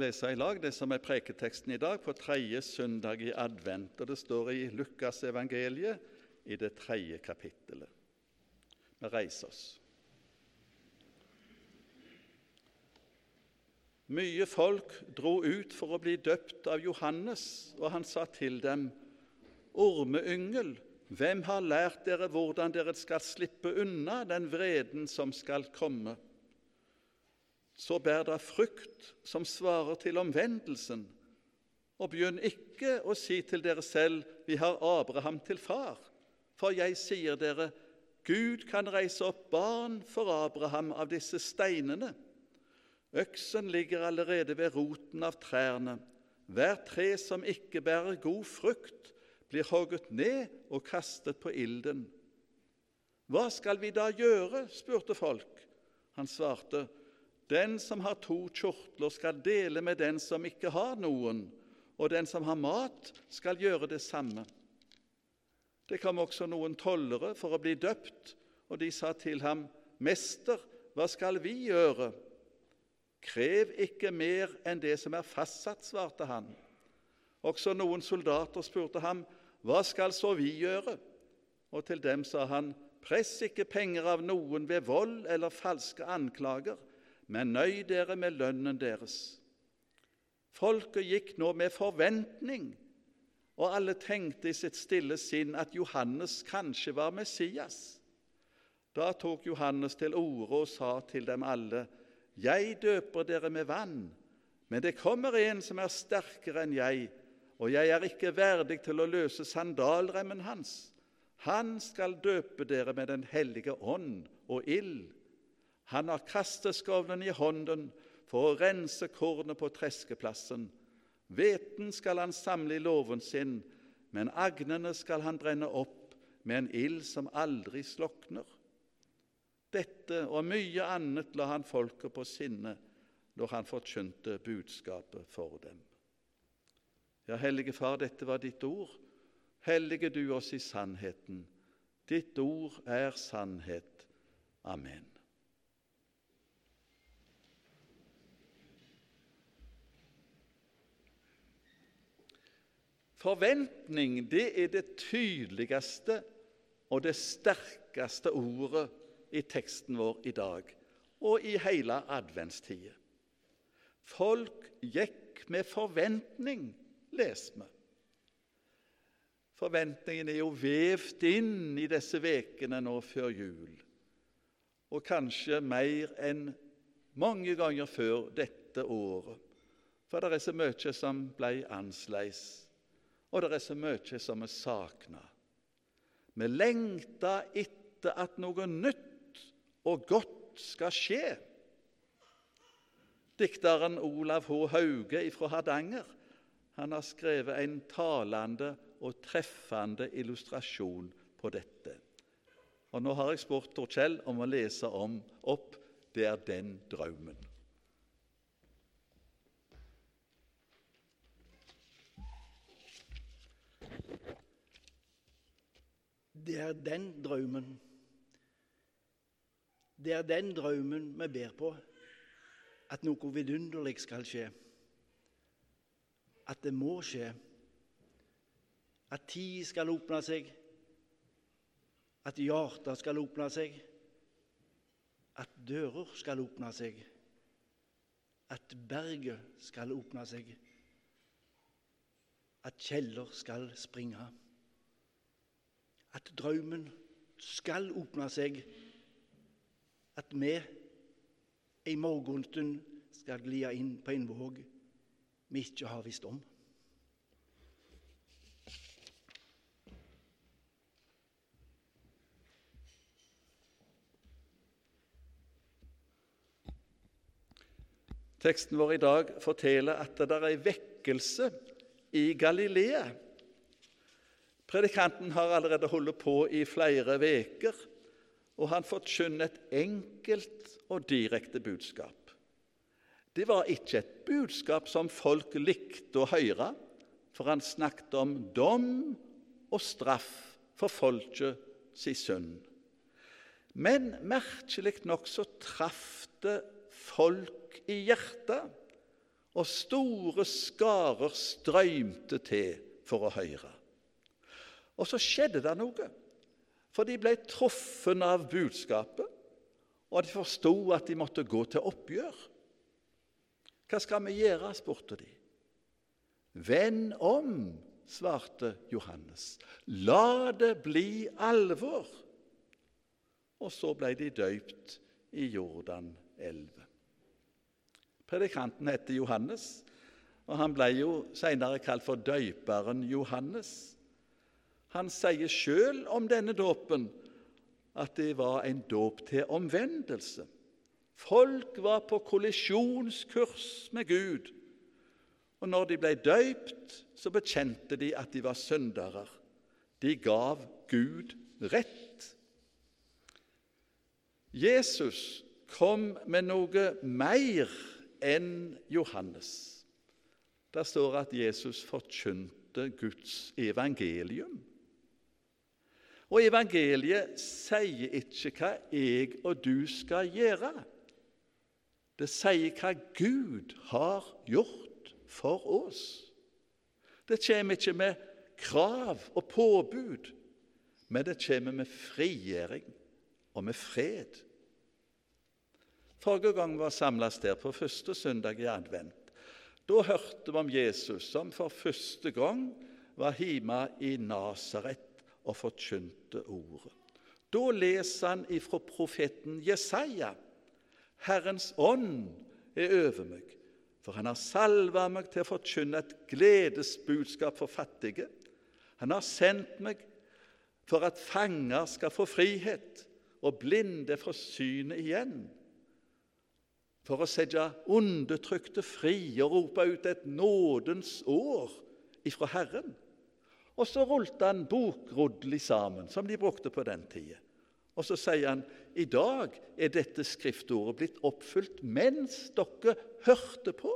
lese i lag det som er preketeksten i dag på tredje søndag i advent. og Det står i Lukas evangeliet i det tredje kapittelet. Vi reiser oss. Mye folk dro ut for å bli døpt av Johannes, og han sa til dem, Ormeyngel, hvem har lært dere hvordan dere skal slippe unna den vreden som skal komme? Så bær da frukt som svarer til omvendelsen, og begynn ikke å si til dere selv, vi har Abraham til far, for jeg sier dere, Gud kan reise opp barn for Abraham av disse steinene. Øksen ligger allerede ved roten av trærne. Hver tre som ikke bærer god frukt, blir hogget ned og kastet på ilden. Hva skal vi da gjøre? spurte folk. Han svarte, den som har to kjortler, skal dele med den som ikke har noen, og den som har mat, skal gjøre det samme. Det kom også noen tollere for å bli døpt, og de sa til ham, Mester, hva skal vi gjøre? Krev ikke mer enn det som er fastsatt, svarte han. Også noen soldater spurte ham, Hva skal så vi gjøre? Og til dem sa han, Press ikke penger av noen ved vold eller falske anklager, men nøy dere med lønnen deres. Folket gikk nå med forventning, og alle tenkte i sitt stille sinn at Johannes kanskje var Messias. Da tok Johannes til orde og sa til dem alle.: Jeg døper dere med vann, men det kommer en som er sterkere enn jeg, og jeg er ikke verdig til å løse sandalremmen hans. Han skal døpe dere med Den hellige ånd og ild. Han har kasteskovlen i hånden for å rense kornet på treskeplassen. Hveten skal han samle i låven sin, men agnene skal han brenne opp med en ild som aldri slokner. Dette og mye annet la han folket på sinne når han forkynte budskapet for dem. Ja, Hellige Far, dette var ditt ord. Hellige du oss i sannheten. Ditt ord er sannhet. Amen. Forventning det er det tydeligste og det sterkeste ordet i teksten vår i dag og i hele adventstida. Folk gikk med forventning, leser vi. Forventningen er jo vevd inn i disse ukene nå før jul, og kanskje mer enn mange ganger før dette året, for det er så mye som ble annerledes og det er så mye som vi savner. Vi lengter etter at noe nytt og godt skal skje. Dikteren Olav H. Hauge fra Hardanger han har skrevet en talende og treffende illustrasjon på dette. Og Nå har jeg spurt Tor Kjell om å lese om opp 'Det er den drømmen'. Det er den drømmen. Det er den drømmen vi ber på, at noe vidunderlig skal skje. At det må skje. At tid skal åpne seg. At hjertet skal åpne seg. At dører skal åpne seg. At berget skal åpne seg. At kjeller skal springe at drømmen skal åpne seg, at vi i morgenstund skal glia inn på en våg vi ikke har visst om. Teksten vår i dag forteller at det er vekkelse i Galilea. Predikanten har allerede holdt på i flere veker, og han forkynner et enkelt og direkte budskap. Det var ikke et budskap som folk likte å høre, for han snakket om dom og straff for folket si synd. Men merkelig nok så traff det folk i hjertet, og store skarer strømte til for å høre. Og så skjedde det noe, for de ble truffet av budskapet, og de forsto at de måtte gå til oppgjør. Hva skal vi gjøre? spurte de. Vend om, svarte Johannes. La det bli alvor. Og så ble de døypt i Jordan 11. Predikanten heter Johannes, og han ble jo senere kalt for døyperen Johannes. Han sier sjøl om denne dåpen at det var en dåp til omvendelse. Folk var på kollisjonskurs med Gud, og når de ble døypt, så bekjente de at de var syndere. De gav Gud rett. Jesus kom med noe mer enn Johannes. Der står at Jesus forkynte Guds evangelium. Og evangeliet sier ikke hva jeg og du skal gjøre. Det sier hva Gud har gjort for oss. Det kommer ikke med krav og påbud, men det kommer med frigjøring og med fred. Forrige gang vi var samlet der, på første søndag i advent, da hørte vi om Jesus som for første gang var hjemme i Nasaret og forkynte ordet. Da leser han ifra profeten Jesaja. Herrens ånd er over meg, for han har salva meg til å forkynne et gledesbudskap for fattige. Han har sendt meg for at fanger skal få frihet, og blinde få synet igjen for å sette undertrykte fri og rope ut et nådens år ifra Herren. Og så rullet han bokrodli sammen, som de brukte på den tida. Og så sier han i dag er dette skriftordet blitt oppfylt mens dere hørte på.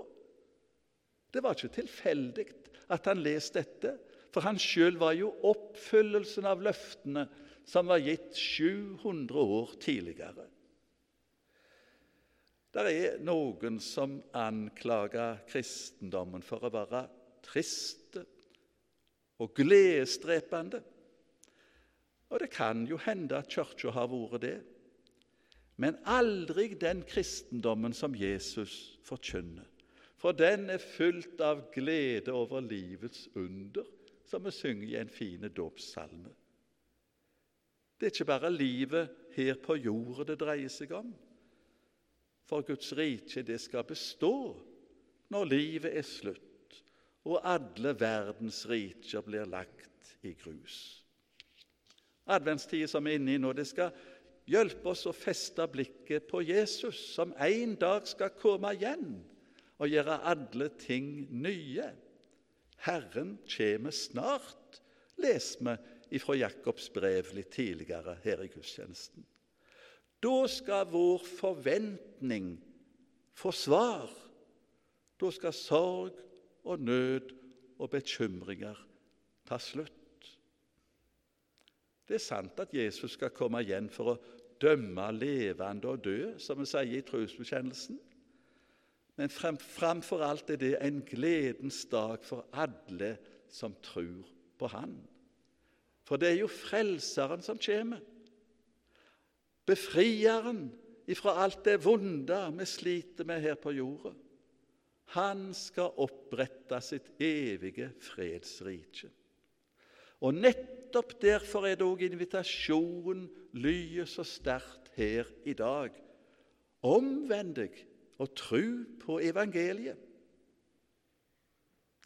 Det var ikke tilfeldig at han leste dette, for han sjøl var jo oppfyllelsen av løftene som var gitt 700 år tidligere. Det er noen som anklager kristendommen for å være triste og gledesdrepende. Og det kan jo hende at Kirka har vært det. Men aldri den kristendommen som Jesus forkynner. For den er fylt av glede over livets under, som vi synger i en fin dåpssalme. Det er ikke bare livet her på jorda det dreier seg om. For Guds rike, det skal bestå når livet er slutt og alle verdens riker blir lagt i grus. Adventstida som vi er inne i nå, det skal hjelpe oss å feste blikket på Jesus, som en dag skal komme igjen og gjøre alle ting nye. Herren kommer snart, leser vi fra Jakobs brev litt tidligere her i gudstjenesten. Da skal vår forventning få svar. Da skal sorg og nød og bekymringer ta slutt. Det er sant at Jesus skal komme igjen for å dømme levende og døde, som vi sier i trosbekjennelsen. Men framfor alt er det en gledens dag for alle som tror på Han. For det er jo Frelseren som kommer. Befrieren ifra alt det vonde vi sliter med her på jorda. Han skal opprette sitt evige fredsrike. Og nettopp derfor er det òg invitasjonen lyder så sterkt her i dag. Omvend deg og tru på evangeliet.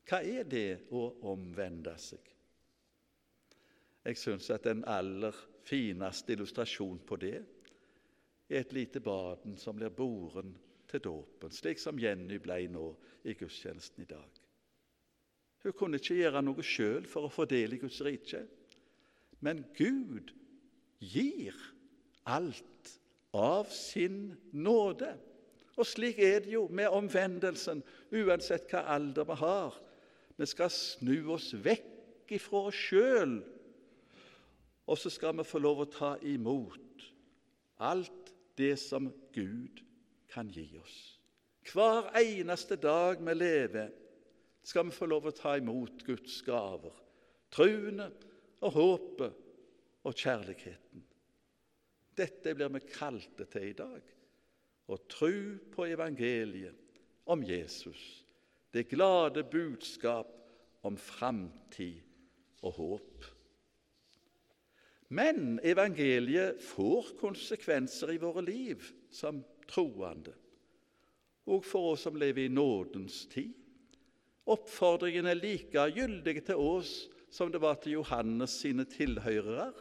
Hva er det å omvende seg? Jeg syns at den aller fineste illustrasjon på det er et lite baden som blir boren til dåpen, slik som Jenny ble nå i gudstjenesten i dag. Hun kunne ikke gjøre noe sjøl for å få del i Guds rike, men Gud gir alt av sin nåde. Og slik er det jo med omvendelsen, uansett hva alder vi har. Vi skal snu oss vekk ifra oss sjøl og så skal vi få lov å ta imot alt det som Gud kan gi oss. Hver eneste dag vi lever, skal vi få lov å ta imot Guds gaver. Truene og håpet og kjærligheten. Dette blir vi kalte til i dag. Å tro på evangeliet om Jesus, det glade budskap om framtid og håp. Men evangeliet får konsekvenser i våre liv som troende, og for oss som lever i nådens tid. Oppfordringen er like gyldig til oss som det var til Johannes sine tilhørere.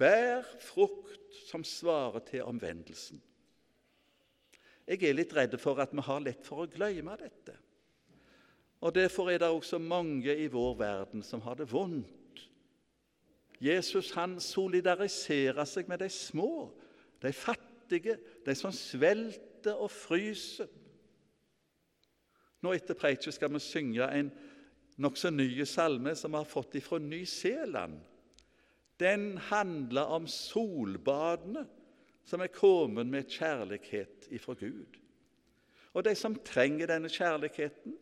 Bær frukt som svarer til omvendelsen. Jeg er litt redd for at vi har lett for å glemme dette. Og Derfor er det også mange i vår verden som har det vondt Jesus han solidariserer seg med de små, de fattige, de som svelter og fryser. Nå etter preiket skal vi synge en nokså ny salme som vi har fått fra Ny-Zeeland. Den handler om solbadene som er kommet med kjærlighet ifra Gud. Og de som trenger denne kjærligheten,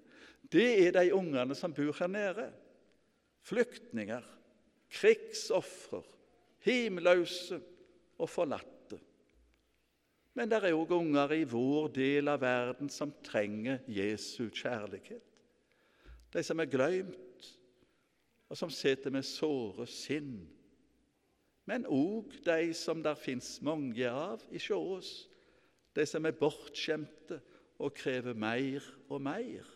det er de ungene som bor her nede. Flyktninger krigsofre, himløse og forlatte. Men det er òg unger i vår del av verden som trenger Jesu kjærlighet. De som er glemt, og som sitter med såre sinn. Men òg de som der fins mange av i sjås. de som er bortskjemte og krever mer og mer.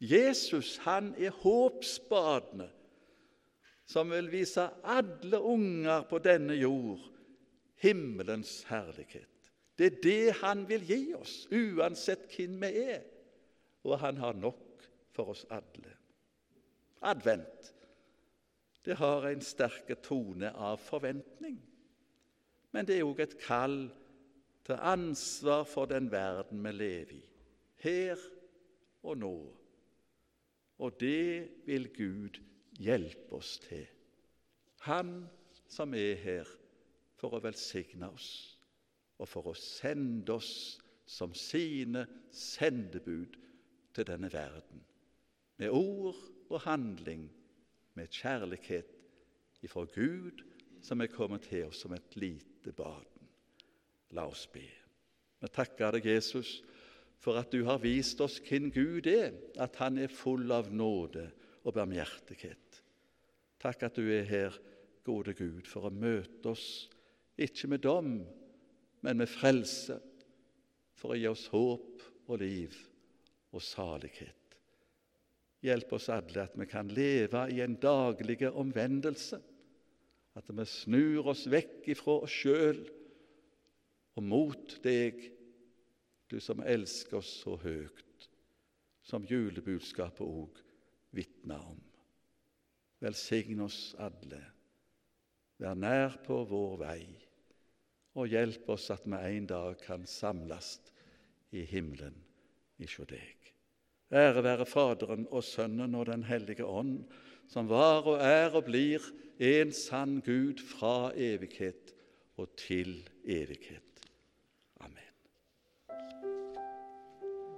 Jesus han er håpsbadene som vil vise alle unger på denne jord himmelens herlighet. Det er det Han vil gi oss, uansett hvem vi er, og han har nok for oss alle. Advent det har en sterk tone av forventning, men det er òg et kall til ansvar for den verden vi lever i, her og nå. Og det vil Gud hjelpe oss til. Han som er her for å velsigne oss og for å sende oss som sine sendebud til denne verden. Med ord og handling, med kjærlighet ifra Gud som er kommet til oss som et lite barn. La oss be. Vi takker deg, Jesus, for at du har vist oss hvem Gud er, at Han er full av nåde og barmhjertighet. Takk at du er her, gode Gud, for å møte oss, ikke med dom, men med frelse, for å gi oss håp og liv og salighet. Hjelp oss alle at vi kan leve i en daglig omvendelse, at vi snur oss vekk ifra oss sjøl og mot deg, du som elsker oss så høyt, som julebudskapet òg vitner om. Velsign oss alle. Vær nær på vår vei, og hjelp oss at vi en dag kan samles i himmelen hos deg. Ære være Faderen og Sønnen og Den hellige ånd, som var og er og blir en sann Gud fra evighet og til evighet.